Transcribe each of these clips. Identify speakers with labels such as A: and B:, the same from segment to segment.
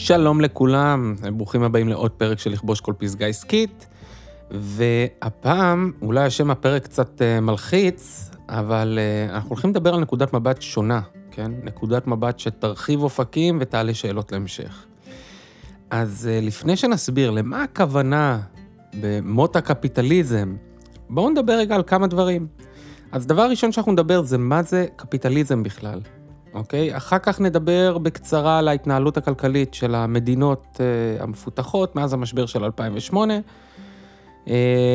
A: שלום לכולם, ברוכים הבאים לעוד פרק של לכבוש כל פסגה עסקית. והפעם, אולי השם הפרק קצת uh, מלחיץ, אבל uh, אנחנו הולכים לדבר על נקודת מבט שונה, כן? נקודת מבט שתרחיב אופקים ותעלה שאלות להמשך. אז uh, לפני שנסביר למה הכוונה במות הקפיטליזם, בואו נדבר רגע על כמה דברים. אז דבר ראשון שאנחנו נדבר זה מה זה קפיטליזם בכלל. אוקיי? אחר כך נדבר בקצרה על ההתנהלות הכלכלית של המדינות uh, המפותחות מאז המשבר של 2008. Uh,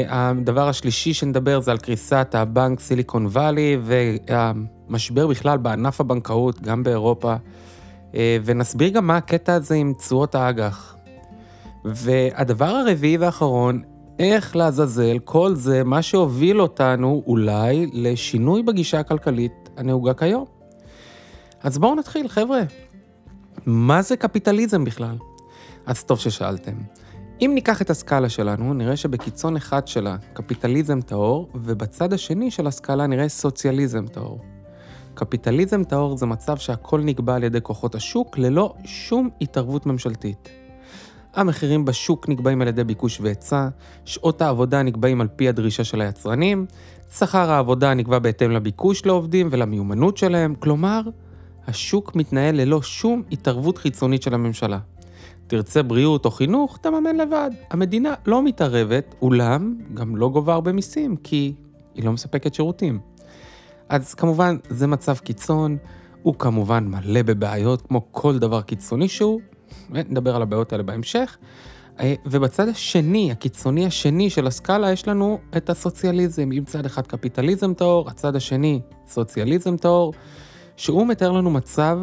A: הדבר השלישי שנדבר זה על קריסת הבנק סיליקון וואלי והמשבר בכלל בענף הבנקאות, גם באירופה, uh, ונסביר גם מה הקטע הזה עם תשואות האג"ח. והדבר הרביעי והאחרון, איך לעזאזל כל זה מה שהוביל אותנו אולי לשינוי בגישה הכלכלית הנהוגה כיום. אז בואו נתחיל, חבר'ה. מה זה קפיטליזם בכלל? אז טוב ששאלתם. אם ניקח את הסקאלה שלנו, נראה שבקיצון אחד שלה קפיטליזם טהור, ובצד השני של הסקאלה נראה סוציאליזם טהור. קפיטליזם טהור זה מצב שהכל נקבע על ידי כוחות השוק ללא שום התערבות ממשלתית. המחירים בשוק נקבעים על ידי ביקוש והיצע, שעות העבודה נקבעים על פי הדרישה של היצרנים, שכר העבודה נקבע בהתאם לביקוש לעובדים ולמיומנות שלהם, כלומר, השוק מתנהל ללא שום התערבות חיצונית של הממשלה. תרצה בריאות או חינוך, תממן לבד. המדינה לא מתערבת, אולם גם לא גובה הרבה מיסים, כי היא לא מספקת שירותים. אז כמובן, זה מצב קיצון, הוא כמובן מלא בבעיות, כמו כל דבר קיצוני שהוא, נדבר על הבעיות האלה בהמשך. ובצד השני, הקיצוני השני של הסקאלה, יש לנו את הסוציאליזם. עם צד אחד קפיטליזם טהור, הצד השני סוציאליזם טהור. שהוא מתאר לנו מצב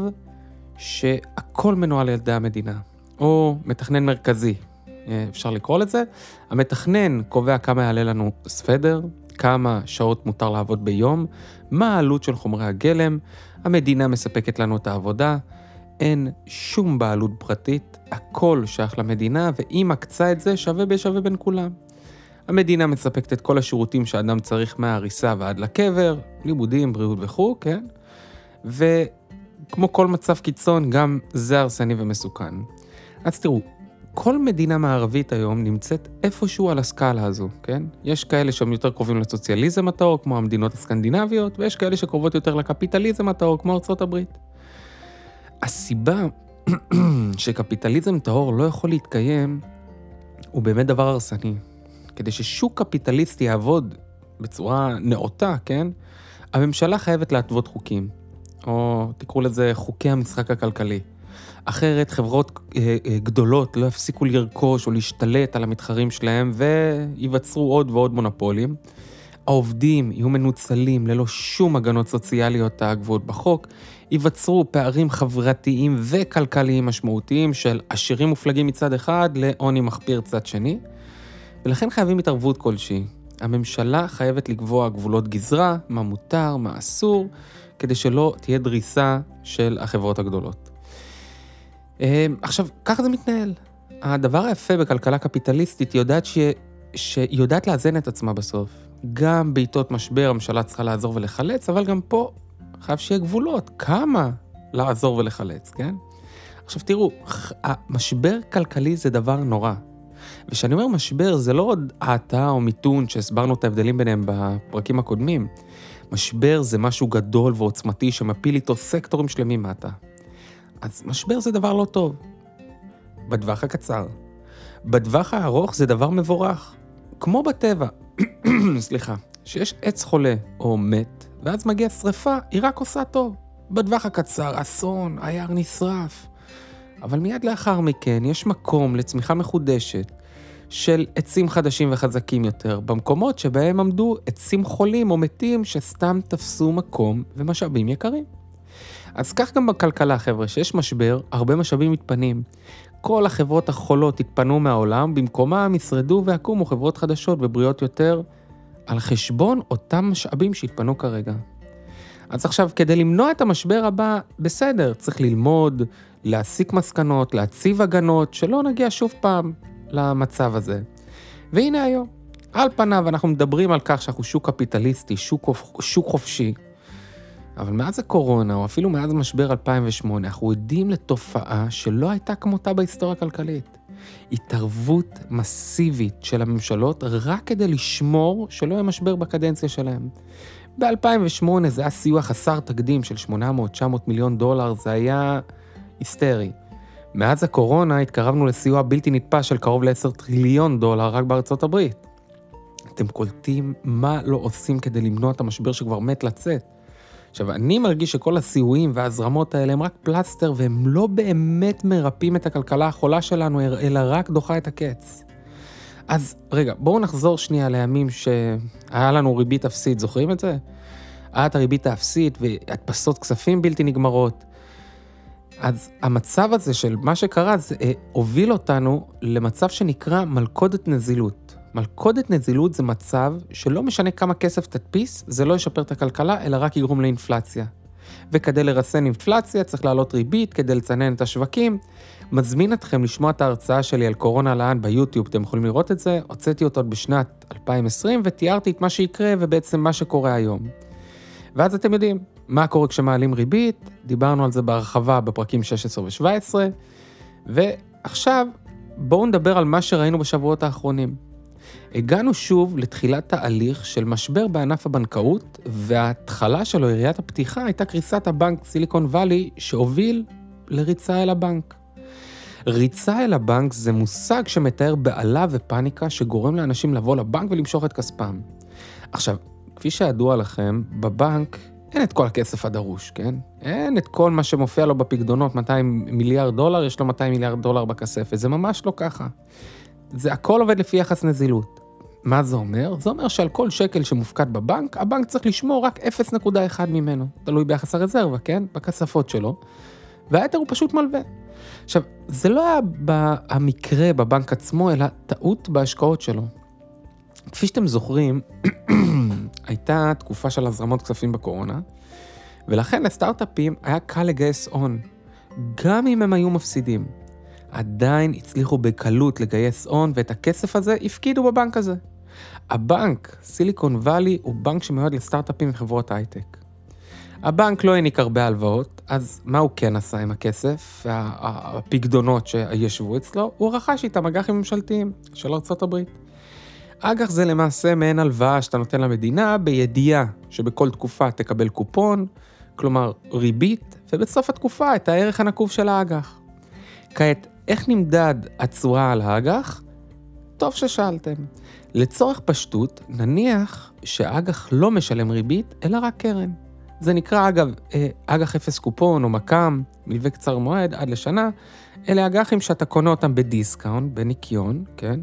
A: שהכל מנוהל על ידי המדינה, או מתכנן מרכזי, אה, אפשר לקרוא לזה. המתכנן קובע כמה יעלה לנו סוודר, כמה שעות מותר לעבוד ביום, מה העלות של חומרי הגלם, המדינה מספקת לנו את העבודה, אין שום בעלות פרטית, הכל שייך למדינה, והיא מקצה את זה שווה בשווה בין כולם. המדינה מספקת את כל השירותים שאדם צריך מההריסה ועד לקבר, לימודים, בריאות וכו', כן? וכמו כל מצב קיצון, גם זה הרסני ומסוכן. אז תראו, כל מדינה מערבית היום נמצאת איפשהו על הסקאלה הזו, כן? יש כאלה שהם יותר קרובים לסוציאליזם הטהור, כמו המדינות הסקנדינביות, ויש כאלה שקרובות יותר לקפיטליזם הטהור, כמו ארצות הברית. הסיבה שקפיטליזם טהור לא יכול להתקיים, הוא באמת דבר הרסני. כדי ששוק קפיטליסטי יעבוד בצורה נאותה, כן? הממשלה חייבת להתוות חוקים. או תקראו לזה חוקי המשחק הכלכלי. אחרת חברות אה, אה, גדולות לא יפסיקו לרכוש או להשתלט על המתחרים שלהם וייווצרו עוד ועוד מונופולים. העובדים יהיו מנוצלים ללא שום הגנות סוציאליות הקבועות בחוק, ייווצרו פערים חברתיים וכלכליים משמעותיים של עשירים מופלגים מצד אחד לעוני מחפיר צד שני, ולכן חייבים התערבות כלשהי. הממשלה חייבת לקבוע גבולות גזרה, מה מותר, מה אסור, כדי שלא תהיה דריסה של החברות הגדולות. אמ, עכשיו, ככה זה מתנהל. הדבר היפה בכלכלה קפיטליסטית, היא יודעת ש... שהיא יודעת לאזן את עצמה בסוף. גם בעיתות משבר הממשלה צריכה לעזור ולחלץ, אבל גם פה חייב שיהיה גבולות. כמה לעזור ולחלץ, כן? עכשיו תראו, המשבר כלכלי זה דבר נורא. וכשאני אומר משבר, זה לא עוד האטה או מיתון שהסברנו את ההבדלים ביניהם בפרקים הקודמים. משבר זה משהו גדול ועוצמתי שמפיל איתו סקטורים שלמים מטה. אז משבר זה דבר לא טוב. בטווח הקצר. בטווח הארוך זה דבר מבורך. כמו בטבע, סליחה, שיש עץ חולה או מת, ואז מגיעה שריפה, היא רק עושה טוב. בטווח הקצר, אסון, היער נשרף. אבל מיד לאחר מכן יש מקום לצמיחה מחודשת, של עצים חדשים וחזקים יותר, במקומות שבהם עמדו עצים חולים או מתים שסתם תפסו מקום ומשאבים יקרים. אז כך גם בכלכלה, חבר'ה, שיש משבר, הרבה משאבים מתפנים. כל החברות החולות יתפנו מהעולם, במקומם ישרדו ויקומו חברות חדשות ובריאות יותר, על חשבון אותם משאבים שהתפנו כרגע. אז עכשיו, כדי למנוע את המשבר הבא, בסדר, צריך ללמוד, להסיק מסקנות, להציב הגנות, שלא נגיע שוב פעם למצב הזה. והנה היום, על פניו אנחנו מדברים על כך שאנחנו שוק קפיטליסטי, שוק, שוק חופשי, אבל מאז הקורונה, או אפילו מאז משבר 2008, אנחנו עדים לתופעה שלא הייתה כמותה בהיסטוריה הכלכלית. התערבות מסיבית של הממשלות רק כדי לשמור שלא יהיה משבר בקדנציה שלהם. ב-2008 זה היה סיוע חסר תקדים של 800-900 מיליון דולר, זה היה היסטרי. מאז הקורונה התקרבנו לסיוע בלתי נתפס של קרוב ל-10 טריליון דולר רק בארצות הברית. אתם קולטים מה לא עושים כדי למנוע את המשבר שכבר מת לצאת. עכשיו, אני מרגיש שכל הסיועים וההזרמות האלה הם רק פלסטר והם לא באמת מרפאים את הכלכלה החולה שלנו, אלא רק דוחה את הקץ. אז רגע, בואו נחזור שנייה לימים שהיה לנו ריבית אפסית, זוכרים את זה? היה את הריבית האפסית והדפסות כספים בלתי נגמרות. אז המצב הזה של מה שקרה, זה אה, הוביל אותנו למצב שנקרא מלכודת נזילות. מלכודת נזילות זה מצב שלא משנה כמה כסף תדפיס, זה לא ישפר את הכלכלה, אלא רק יגרום לאינפלציה. וכדי לרסן אינפלציה צריך להעלות ריבית כדי לצנן את השווקים. מזמין אתכם לשמוע את ההרצאה שלי על קורונה לאן ביוטיוב, אתם יכולים לראות את זה, הוצאתי אותו בשנת 2020 ותיארתי את מה שיקרה ובעצם מה שקורה היום. ואז אתם יודעים מה קורה כשמעלים ריבית, דיברנו על זה בהרחבה בפרקים 16 ו-17, ועכשיו בואו נדבר על מה שראינו בשבועות האחרונים. הגענו שוב לתחילת תהליך של משבר בענף הבנקאות, וההתחלה שלו, יריית הפתיחה, הייתה קריסת הבנק סיליקון וואלי, שהוביל לריצה אל הבנק. ריצה אל הבנק זה מושג שמתאר בעלה ופאניקה שגורם לאנשים לבוא לבנק ולמשוך את כספם. עכשיו, כפי שידוע לכם, בבנק אין את כל הכסף הדרוש, כן? אין את כל מה שמופיע לו בפקדונות, 200 מיליארד דולר, יש לו 200 מיליארד דולר בכספת, זה ממש לא ככה. זה הכל עובד לפי יחס נזילות. מה זה אומר? זה אומר שעל כל שקל שמופקד בבנק, הבנק צריך לשמור רק 0.1 ממנו, תלוי ביחס הרזרבה, כן? בכספות שלו, והיתר הוא פשוט מלווה. עכשיו, זה לא היה המקרה בבנק עצמו, אלא טעות בהשקעות שלו. כפי שאתם זוכרים, הייתה תקופה של הזרמות כספים בקורונה, ולכן לסטארט-אפים היה קל לגייס הון, גם אם הם היו מפסידים. עדיין הצליחו בקלות לגייס הון, ואת הכסף הזה הפקידו בבנק הזה. הבנק, סיליקון וואלי, הוא בנק שמיועד לסטארט-אפים וחברות הייטק. הבנק לא העניק הרבה הלוואות, אז מה הוא כן עשה עם הכסף והפקדונות שישבו אצלו? הוא רכש איתם אג"חים ממשלתיים של ארה"ב. אג"ח זה למעשה מעין הלוואה שאתה נותן למדינה בידיעה שבכל תקופה תקבל קופון, כלומר ריבית, ובסוף התקופה את הערך הנקוב של האג"ח. כעת, איך נמדד התשואה על האג"ח? טוב ששאלתם. לצורך פשטות, נניח שאג"ח לא משלם ריבית, אלא רק קרן. זה נקרא אגב אה, אג"ח אפס קופון או מק"מ, מלווה קצר מועד עד לשנה, אלה אג"חים שאתה קונה אותם בדיסקאונט, בניכיון, כן?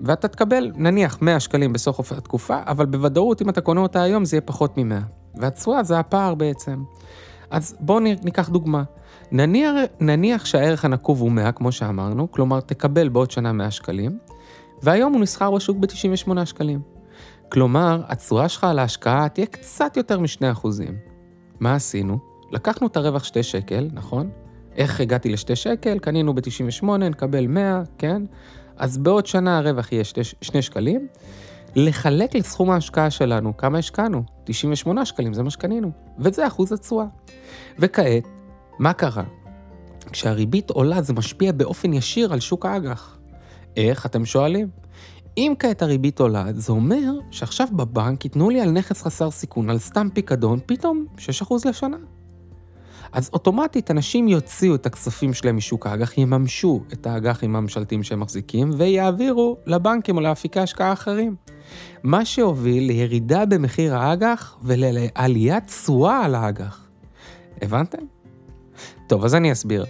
A: ואתה תקבל נניח 100 שקלים בסוף התקופה, אבל בוודאות אם אתה קונה אותה היום זה יהיה פחות מ-100. והתשואה זה הפער בעצם. אז בואו ניקח דוגמה. נניח, נניח שהערך הנקוב הוא 100, כמו שאמרנו, כלומר תקבל בעוד שנה 100 שקלים, והיום הוא נסחר בשוק ב-98 שקלים. כלומר, התשואה שלך על ההשקעה תהיה קצת יותר מ-2%. מה עשינו? לקחנו את הרווח 2 שקל, נכון? איך הגעתי ל-2 שקל? קנינו ב-98, נקבל 100, כן? אז בעוד שנה הרווח יהיה 2 שקלים. לחלק לסכום ההשקעה שלנו, כמה השקענו? 98 שקלים, זה מה שקנינו. וזה אחוז התשואה. וכעת, מה קרה? כשהריבית עולה זה משפיע באופן ישיר על שוק האג"ח. איך, אתם שואלים? אם כעת הריבית עולה, זה אומר שעכשיו בבנק ייתנו לי על נכס חסר סיכון, על סתם פיקדון, פתאום 6% לשנה. אז אוטומטית אנשים יוציאו את הכספים שלהם משוק האג"ח, יממשו את האג"חים הממשלתיים שהם מחזיקים, ויעבירו לבנקים או לאפיקי השקעה אחרים. מה שהוביל לירידה במחיר האג"ח ולעליית תשואה על האג"ח. הבנתם? טוב, אז אני אסביר.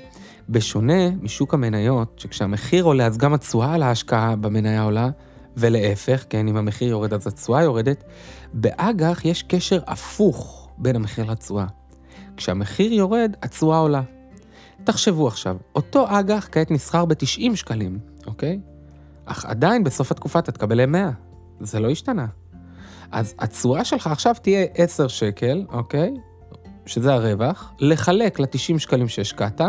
A: בשונה משוק המניות, שכשהמחיר עולה אז גם התשואה על ההשקעה במניה עולה, ולהפך, כן, אם המחיר יורד אז התשואה יורדת, באג"ח יש קשר הפוך בין המחיר לתשואה. כשהמחיר יורד, התשואה עולה. תחשבו עכשיו, אותו אג"ח כעת נסחר ב-90 שקלים, אוקיי? אך עדיין בסוף התקופה אתה תקבל 100. זה לא השתנה. אז התשואה שלך עכשיו תהיה 10 שקל, אוקיי? שזה הרווח, לחלק ל-90 שקלים שהשקעת,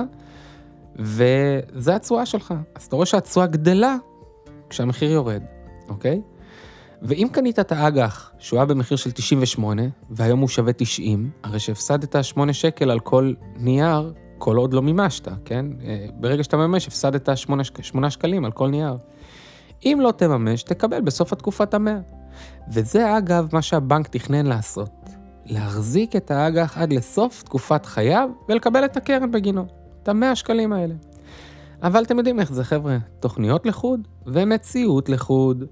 A: וזה התשואה שלך. אז אתה רואה שהתשואה גדלה כשהמחיר יורד, אוקיי? ואם קנית את האג"ח, שהוא היה במחיר של 98, והיום הוא שווה 90, הרי שהפסדת 8 שקל על כל נייר, כל עוד לא מימשת, כן? אה, ברגע שאתה ממש, הפסדת 8, 8 שקלים על כל נייר. אם לא תממש, תקבל בסוף התקופת המאה. וזה אגב מה שהבנק תכנן לעשות. להחזיק את האג"ח עד לסוף תקופת חייו ולקבל את הקרן בגינו. את המאה שקלים האלה. אבל אתם יודעים איך זה חבר'ה, תוכניות לחוד ומציאות לחוד.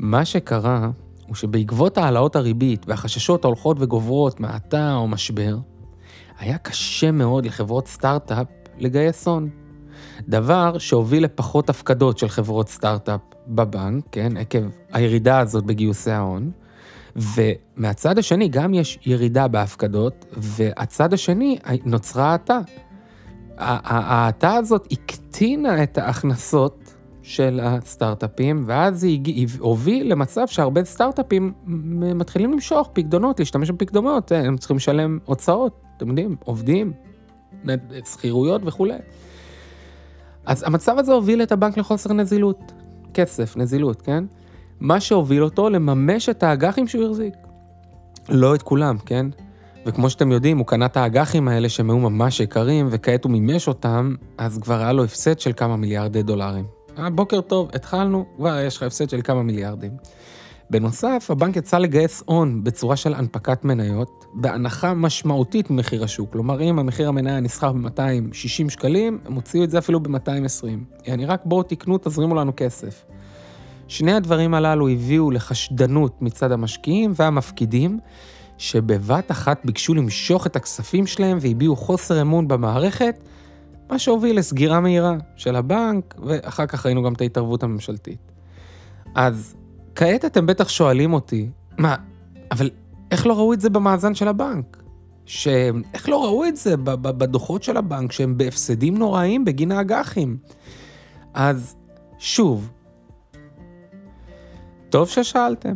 A: מה שקרה הוא שבעקבות העלאות הריבית והחששות ההולכות וגוברות מהאטה או משבר, היה קשה מאוד לחברות סטארט-אפ לגייס הון. דבר שהוביל לפחות הפקדות של חברות סטארט-אפ בבנק, כן, עקב הירידה הזאת בגיוסי ההון. ומהצד השני גם יש ירידה בהפקדות, והצד השני נוצרה האטה. ההאטה הזאת הקטינה את ההכנסות של הסטארט-אפים, ואז היא הוביל למצב שהרבה סטארט-אפים מתחילים למשוך פקדונות, להשתמש בפקדונות, הם צריכים לשלם הוצאות, אתם יודעים, עובדים, שכירויות וכולי. אז המצב הזה הוביל את הבנק לחוסר נזילות, כסף, נזילות, כן? מה שהוביל אותו לממש את האג"חים שהוא החזיק. לא את כולם, כן? וכמו שאתם יודעים, הוא קנה את האג"חים האלה שהם היו ממש יקרים, וכעת הוא מימש אותם, אז כבר היה לו הפסד של כמה מיליארדי דולרים. אה, בוקר טוב, התחלנו, כבר יש לך הפסד של כמה מיליארדים. בנוסף, הבנק יצא לגייס הון בצורה של הנפקת מניות, בהנחה משמעותית ממחיר השוק. כלומר, אם המחיר המניה נסחר ב-260 שקלים, הם הוציאו את זה אפילו ב-220. יעני, רק בואו תקנו, תזרימו לנו כסף. שני הדברים הללו הביאו לחשדנות מצד המשקיעים והמפקידים, שבבת אחת ביקשו למשוך את הכספים שלהם והביעו חוסר אמון במערכת, מה שהוביל לסגירה מהירה של הבנק, ואחר כך ראינו גם את ההתערבות הממשלתית. אז כעת אתם בטח שואלים אותי, מה, אבל איך לא ראו את זה במאזן של הבנק? ש... איך לא ראו את זה בדוחות של הבנק שהם בהפסדים נוראים בגין האג"חים? אז שוב, טוב ששאלתם.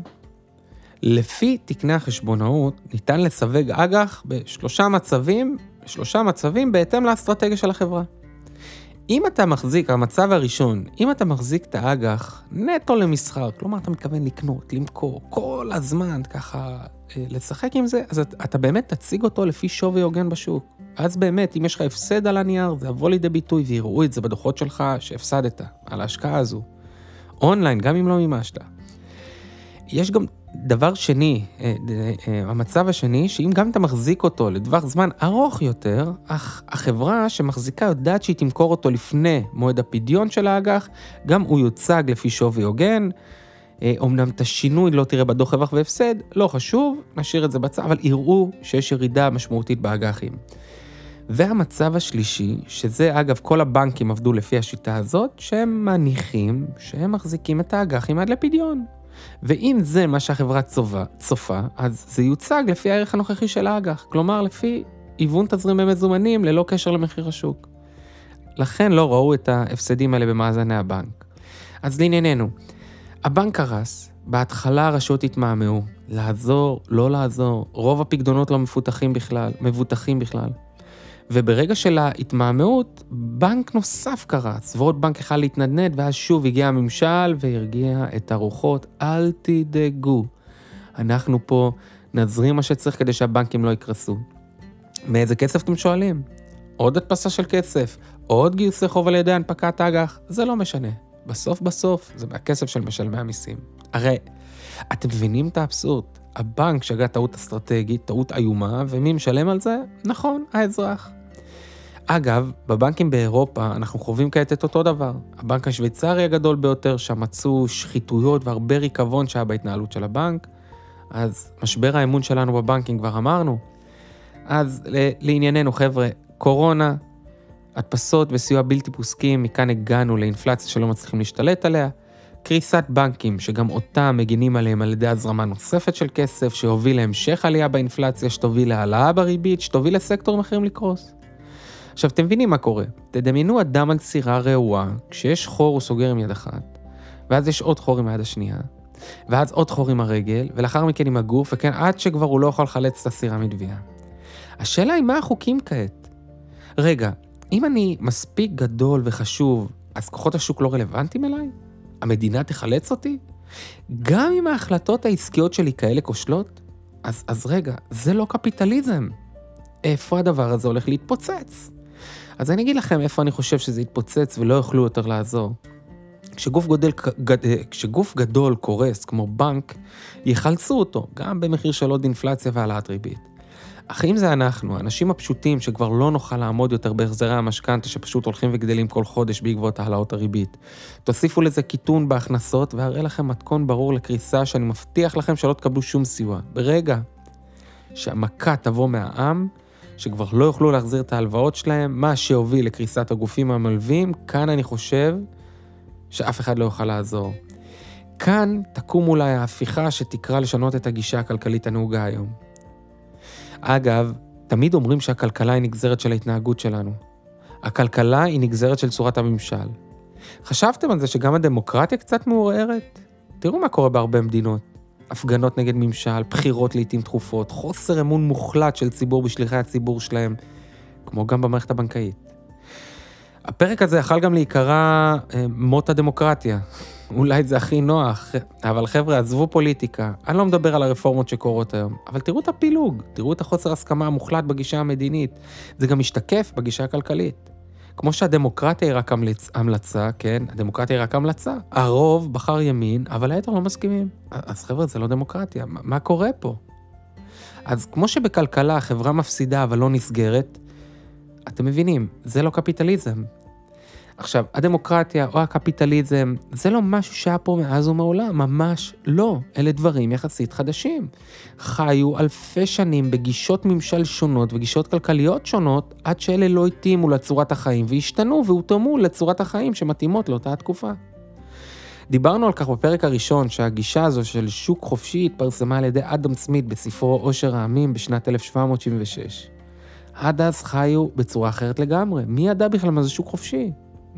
A: לפי תקני החשבונאות, ניתן לסווג אג"ח בשלושה מצבים, בשלושה מצבים בהתאם לאסטרטגיה של החברה. אם אתה מחזיק, המצב הראשון, אם אתה מחזיק את האג"ח נטו למסחר, כלומר אתה מתכוון לקנות, למכור, כל הזמן ככה אה, לשחק עם זה, אז אתה באמת תציג אותו לפי שווי הוגן בשוק. אז באמת, אם יש לך הפסד על הנייר, זה יבוא לידי ביטוי ויראו את זה בדוחות שלך שהפסדת על ההשקעה הזו. אונליין, גם אם לא מימשת. יש גם דבר שני, אה, אה, המצב השני, שאם גם אתה מחזיק אותו לטווח זמן ארוך יותר, אך החברה שמחזיקה יודעת שהיא תמכור אותו לפני מועד הפדיון של האג"ח, גם הוא יוצג לפי שווי הוגן. אומנם את השינוי לא תראה בדוח רווח והפסד, לא חשוב, נשאיר את זה בצד, אבל יראו שיש ירידה משמעותית באג"חים. והמצב השלישי, שזה אגב כל הבנקים עבדו לפי השיטה הזאת, שהם מניחים שהם מחזיקים את האג"חים עד לפדיון. ואם זה מה שהחברה צופה, צופה, אז זה יוצג לפי הערך הנוכחי של האג"ח, כלומר לפי היוון תזרימי מזומנים ללא קשר למחיר השוק. לכן לא ראו את ההפסדים האלה במאזני הבנק. אז לענייננו, הבנק קרס, בהתחלה הרשויות התמהמהו, לעזור, לא לעזור, רוב הפקדונות לא מפותחים בכלל, מבוטחים בכלל. וברגע של ההתמהמהות, בנק נוסף קרס, ועוד בנק אחד להתנדנד, ואז שוב הגיע הממשל והרגיע את הרוחות. אל תדאגו, אנחנו פה נזרים מה שצריך כדי שהבנקים לא יקרסו. מאיזה כסף אתם שואלים? עוד הדפסה של כסף, עוד גיוסי חוב על ידי הנפקת אג"ח, זה לא משנה. בסוף בסוף זה מהכסף של משלמי המיסים. הרי, אתם מבינים את האבסורד? הבנק שגה טעות אסטרטגית, טעות איומה, ומי משלם על זה? נכון, האזרח. אגב, בבנקים באירופה אנחנו חווים כעת את אותו דבר. הבנק השוויצרי הגדול ביותר, שם מצאו שחיתויות והרבה ריקבון שהיה בהתנהלות של הבנק. אז משבר האמון שלנו בבנקים כבר אמרנו. אז לענייננו חבר'ה, קורונה, הדפסות וסיוע בלתי פוסקים, מכאן הגענו לאינפלציה שלא מצליחים להשתלט עליה. קריסת בנקים, שגם אותם מגינים עליהם על ידי הזרמה נוספת של כסף, שהוביל להמשך עלייה באינפלציה, שתוביל להעלאה בריבית, שתוביל לסקטורים אחרים לקרוס. עכשיו, אתם מבינים מה קורה. תדמיינו אדם על סירה רעועה, כשיש חור הוא סוגר עם יד אחת, ואז יש עוד חור עם היד השנייה, ואז עוד חור עם הרגל, ולאחר מכן עם הגוף, וכן עד שכבר הוא לא יכול לחלץ את הסירה מדביעה. השאלה היא מה החוקים כעת? רגע, אם אני מספיק גדול וחשוב, אז כוחות השוק לא רלוונטיים אליי? המדינה תחלץ אותי? גם אם ההחלטות העסקיות שלי כאלה כושלות, אז, אז רגע, זה לא קפיטליזם. איפה הדבר הזה הולך להתפוצץ? אז אני אגיד לכם איפה אני חושב שזה יתפוצץ ולא יוכלו יותר לעזור. כשגוף, גודל, גד, כשגוף גדול קורס כמו בנק, יחלצו אותו, גם במחיר של עוד אינפלציה והעלאת ריבית. אך אם זה אנחנו, האנשים הפשוטים שכבר לא נוכל לעמוד יותר בהחזרי המשכנתה שפשוט הולכים וגדלים כל חודש בעקבות העלאות הריבית, תוסיפו לזה קיטון בהכנסות והראה לכם מתכון ברור לקריסה שאני מבטיח לכם שלא תקבלו שום סיוע. ברגע שהמכה תבוא מהעם, שכבר לא יוכלו להחזיר את ההלוואות שלהם, מה שהוביל לקריסת הגופים המלווים, כאן אני חושב שאף אחד לא יוכל לעזור. כאן תקום אולי ההפיכה שתקרא לשנות את הגישה הכלכלית הנהוגה היום. אגב, תמיד אומרים שהכלכלה היא נגזרת של ההתנהגות שלנו. הכלכלה היא נגזרת של צורת הממשל. חשבתם על זה שגם הדמוקרטיה קצת מעורערת? תראו מה קורה בהרבה מדינות. הפגנות נגד ממשל, בחירות לעיתים תכופות, חוסר אמון מוחלט של ציבור בשליחי הציבור שלהם, כמו גם במערכת הבנקאית. הפרק הזה יכול גם להיקרא אה, מות הדמוקרטיה. אולי זה הכי נוח, אבל חבר'ה, עזבו פוליטיקה. אני לא מדבר על הרפורמות שקורות היום, אבל תראו את הפילוג, תראו את החוסר הסכמה המוחלט בגישה המדינית. זה גם משתקף בגישה הכלכלית. כמו שהדמוקרטיה היא רק המלצ... המלצה, כן? הדמוקרטיה היא רק המלצה. הרוב בחר ימין, אבל היתר לא מסכימים. אז חבר'ה, זה לא דמוקרטיה. מה, מה קורה פה? אז כמו שבכלכלה החברה מפסידה אבל לא נסגרת, אתם מבינים, זה לא קפיטליזם. עכשיו, הדמוקרטיה או הקפיטליזם, זה לא משהו שהיה פה מאז ומעולם, ממש לא. אלה דברים יחסית חדשים. חיו אלפי שנים בגישות ממשל שונות וגישות כלכליות שונות, עד שאלה לא התאימו לצורת החיים והשתנו והותאמו לצורת החיים שמתאימות לאותה התקופה. דיברנו על כך בפרק הראשון, שהגישה הזו של שוק חופשי התפרסמה על ידי אדם סמית בספרו עושר העמים בשנת 1776. עד אז חיו בצורה אחרת לגמרי. מי ידע בכלל מה זה שוק חופשי?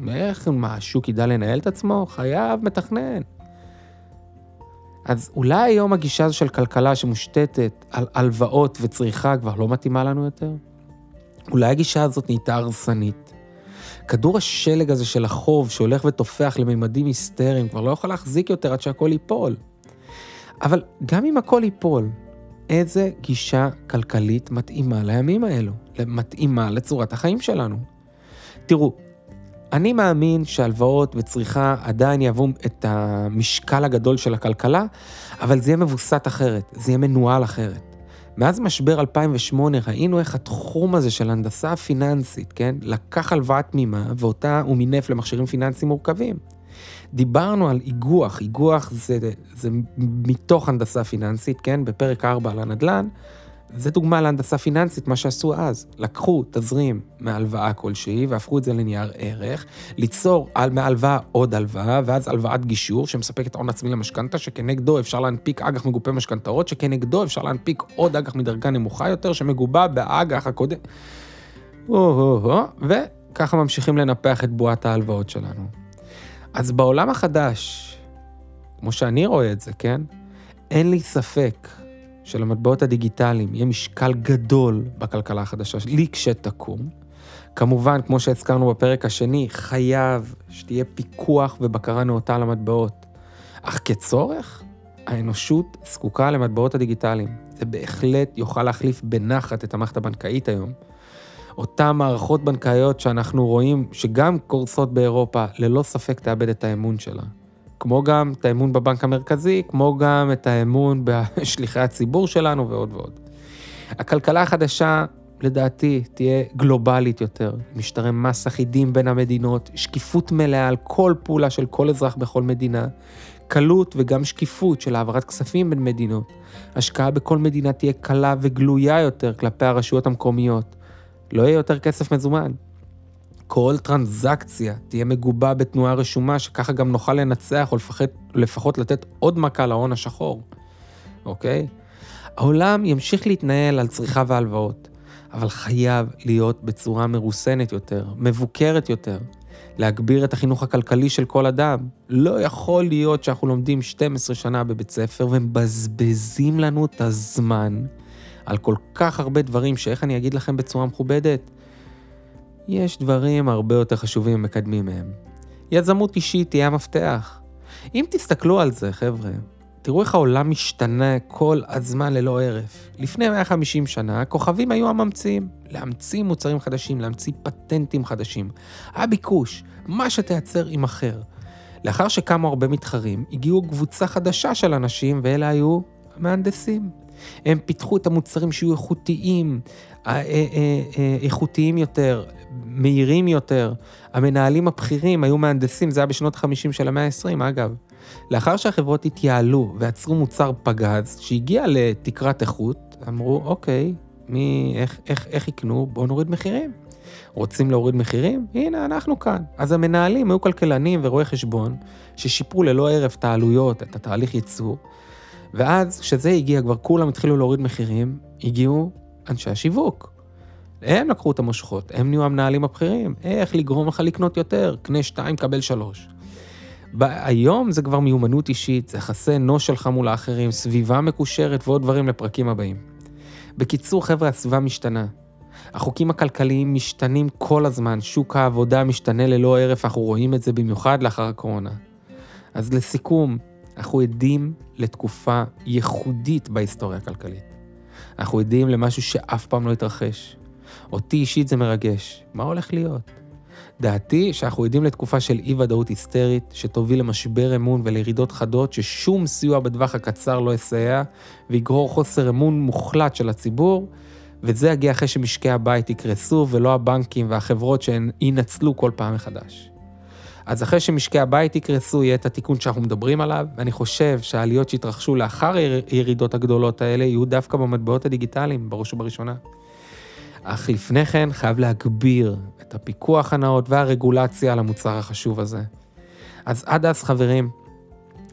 A: איך, מה, השוק ידע לנהל את עצמו? חייב מתכנן. אז אולי היום הגישה הזו של כלכלה שמושתתת על הלוואות וצריכה כבר לא מתאימה לנו יותר? אולי הגישה הזאת נהייתה הרסנית. כדור השלג הזה של החוב שהולך ותופח לממדים היסטריים כבר לא יכול להחזיק יותר עד שהכל ייפול. אבל גם אם הכל ייפול, איזה גישה כלכלית מתאימה לימים האלו? מתאימה לצורת החיים שלנו? תראו, אני מאמין שהלוואות וצריכה עדיין יהוו את המשקל הגדול של הכלכלה, אבל זה יהיה מבוסת אחרת, זה יהיה מנוהל אחרת. מאז משבר 2008 ראינו איך התחום הזה של הנדסה פיננסית, כן, לקח הלוואה תמימה ואותה הוא מינף למכשירים פיננסיים מורכבים. דיברנו על איגוח, איגוח זה, זה מתוך הנדסה פיננסית, כן, בפרק 4 על הנדל"ן, זה דוגמה להנדסה פיננסית, מה שעשו אז. לקחו תזרים מהלוואה כלשהי והפכו את זה לנייר ערך, ליצור על מהלוואה עוד הלוואה, ואז הלוואת גישור שמספקת הון עצמי למשכנתה, שכנגדו אפשר להנפיק אג"ח מגופה משכנתאות, שכנגדו אפשר להנפיק עוד אג"ח מדרגה נמוכה יותר, שמגובה באג"ח הקודם. וככה ממשיכים לנפח את בועת ההלוואות שלנו. אז בעולם החדש, כמו שאני רואה את זה, כן? אין לי ספק שלמטבעות הדיגיטליים יהיה משקל גדול בכלכלה החדשה לי כשתקום. כמובן, כמו שהזכרנו בפרק השני, חייב שתהיה פיקוח ובקרה נאותה על המטבעות. אך כצורך, האנושות זקוקה למטבעות הדיגיטליים. זה בהחלט יוכל להחליף בנחת את המערכת הבנקאית היום. אותן מערכות בנקאיות שאנחנו רואים שגם קורסות באירופה, ללא ספק תאבד את האמון שלה. כמו גם את האמון בבנק המרכזי, כמו גם את האמון בשליחי הציבור שלנו ועוד ועוד. הכלכלה החדשה, לדעתי, תהיה גלובלית יותר, משטרי מס אחידים בין המדינות, שקיפות מלאה על כל פעולה של כל אזרח בכל מדינה, קלות וגם שקיפות של העברת כספים בין מדינות. השקעה בכל מדינה תהיה קלה וגלויה יותר כלפי הרשויות המקומיות. לא יהיה יותר כסף מזומן. כל טרנזקציה תהיה מגובה בתנועה רשומה, שככה גם נוכל לנצח או לפחות, לפחות לתת עוד מכה להון השחור, אוקיי? העולם ימשיך להתנהל על צריכה והלוואות, אבל חייב להיות בצורה מרוסנת יותר, מבוקרת יותר, להגביר את החינוך הכלכלי של כל אדם. לא יכול להיות שאנחנו לומדים 12 שנה בבית ספר ומבזבזים לנו את הזמן על כל כך הרבה דברים, שאיך אני אגיד לכם בצורה מכובדת? יש דברים הרבה יותר חשובים ומקדמים מהם. יזמות אישית תהיה המפתח. אם תסתכלו על זה, חבר'ה, תראו איך העולם משתנה כל הזמן ללא הרף. לפני 150 שנה, הכוכבים היו הממציאים. להמציא מוצרים חדשים, להמציא פטנטים חדשים. היה ביקוש, מה שתייצר יימכר. לאחר שקמו הרבה מתחרים, הגיעו קבוצה חדשה של אנשים, ואלה היו המהנדסים. הם פיתחו את המוצרים שיהיו איכותיים, אה, אה, אה, איכותיים יותר, מהירים יותר. המנהלים הבכירים היו מהנדסים, זה היה בשנות ה-50 של המאה ה-20, אגב. לאחר שהחברות התייעלו ועצרו מוצר פגז, שהגיע לתקרת איכות, אמרו, אוקיי, מי, איך, איך, איך יקנו? בואו נוריד מחירים. רוצים להוריד מחירים? הנה, אנחנו כאן. אז המנהלים היו כלכלנים ורואי חשבון, ששיפרו ללא הרף את העלויות, את התהליך ייצור, ואז, כשזה הגיע, כבר כולם התחילו להוריד מחירים, הגיעו אנשי השיווק. הם לקחו את המושכות, הם נהיו המנהלים הבכירים, איך לגרום לך לקנות יותר, קנה שתיים, קבל שלוש. היום זה כבר מיומנות אישית, זה יחסי אנוש שלך מול האחרים, סביבה מקושרת ועוד דברים לפרקים הבאים. בקיצור, חבר'ה, הסביבה משתנה. החוקים הכלכליים משתנים כל הזמן, שוק העבודה משתנה ללא הרף, אנחנו רואים את זה במיוחד לאחר הקורונה. אז לסיכום, אנחנו עדים לתקופה ייחודית בהיסטוריה הכלכלית. אנחנו עדים למשהו שאף פעם לא התרחש. אותי אישית זה מרגש. מה הולך להיות? דעתי שאנחנו עדים לתקופה של אי ודאות היסטרית, שתוביל למשבר אמון ולירידות חדות, ששום סיוע בטווח הקצר לא יסייע, ויגרור חוסר אמון מוחלט של הציבור, וזה יגיע אחרי שמשקי הבית יקרסו, ולא הבנקים והחברות שינצלו כל פעם מחדש. אז אחרי שמשקי הבית יקרסו, יהיה את התיקון שאנחנו מדברים עליו, ואני חושב שהעליות שהתרחשו לאחר הירידות הגדולות האלה, יהיו דווקא במטבעות הדיגיטליים, בראש ובראשונה. אך לפני כן חייב להגביר את הפיקוח הנאות והרגולציה על המוצר החשוב הזה. אז עד אז, חברים,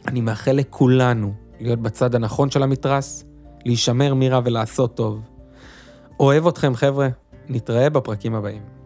A: אני מאחל לכולנו להיות בצד הנכון של המתרס, להישמר מרע ולעשות טוב. אוהב אתכם, חבר'ה. נתראה בפרקים הבאים.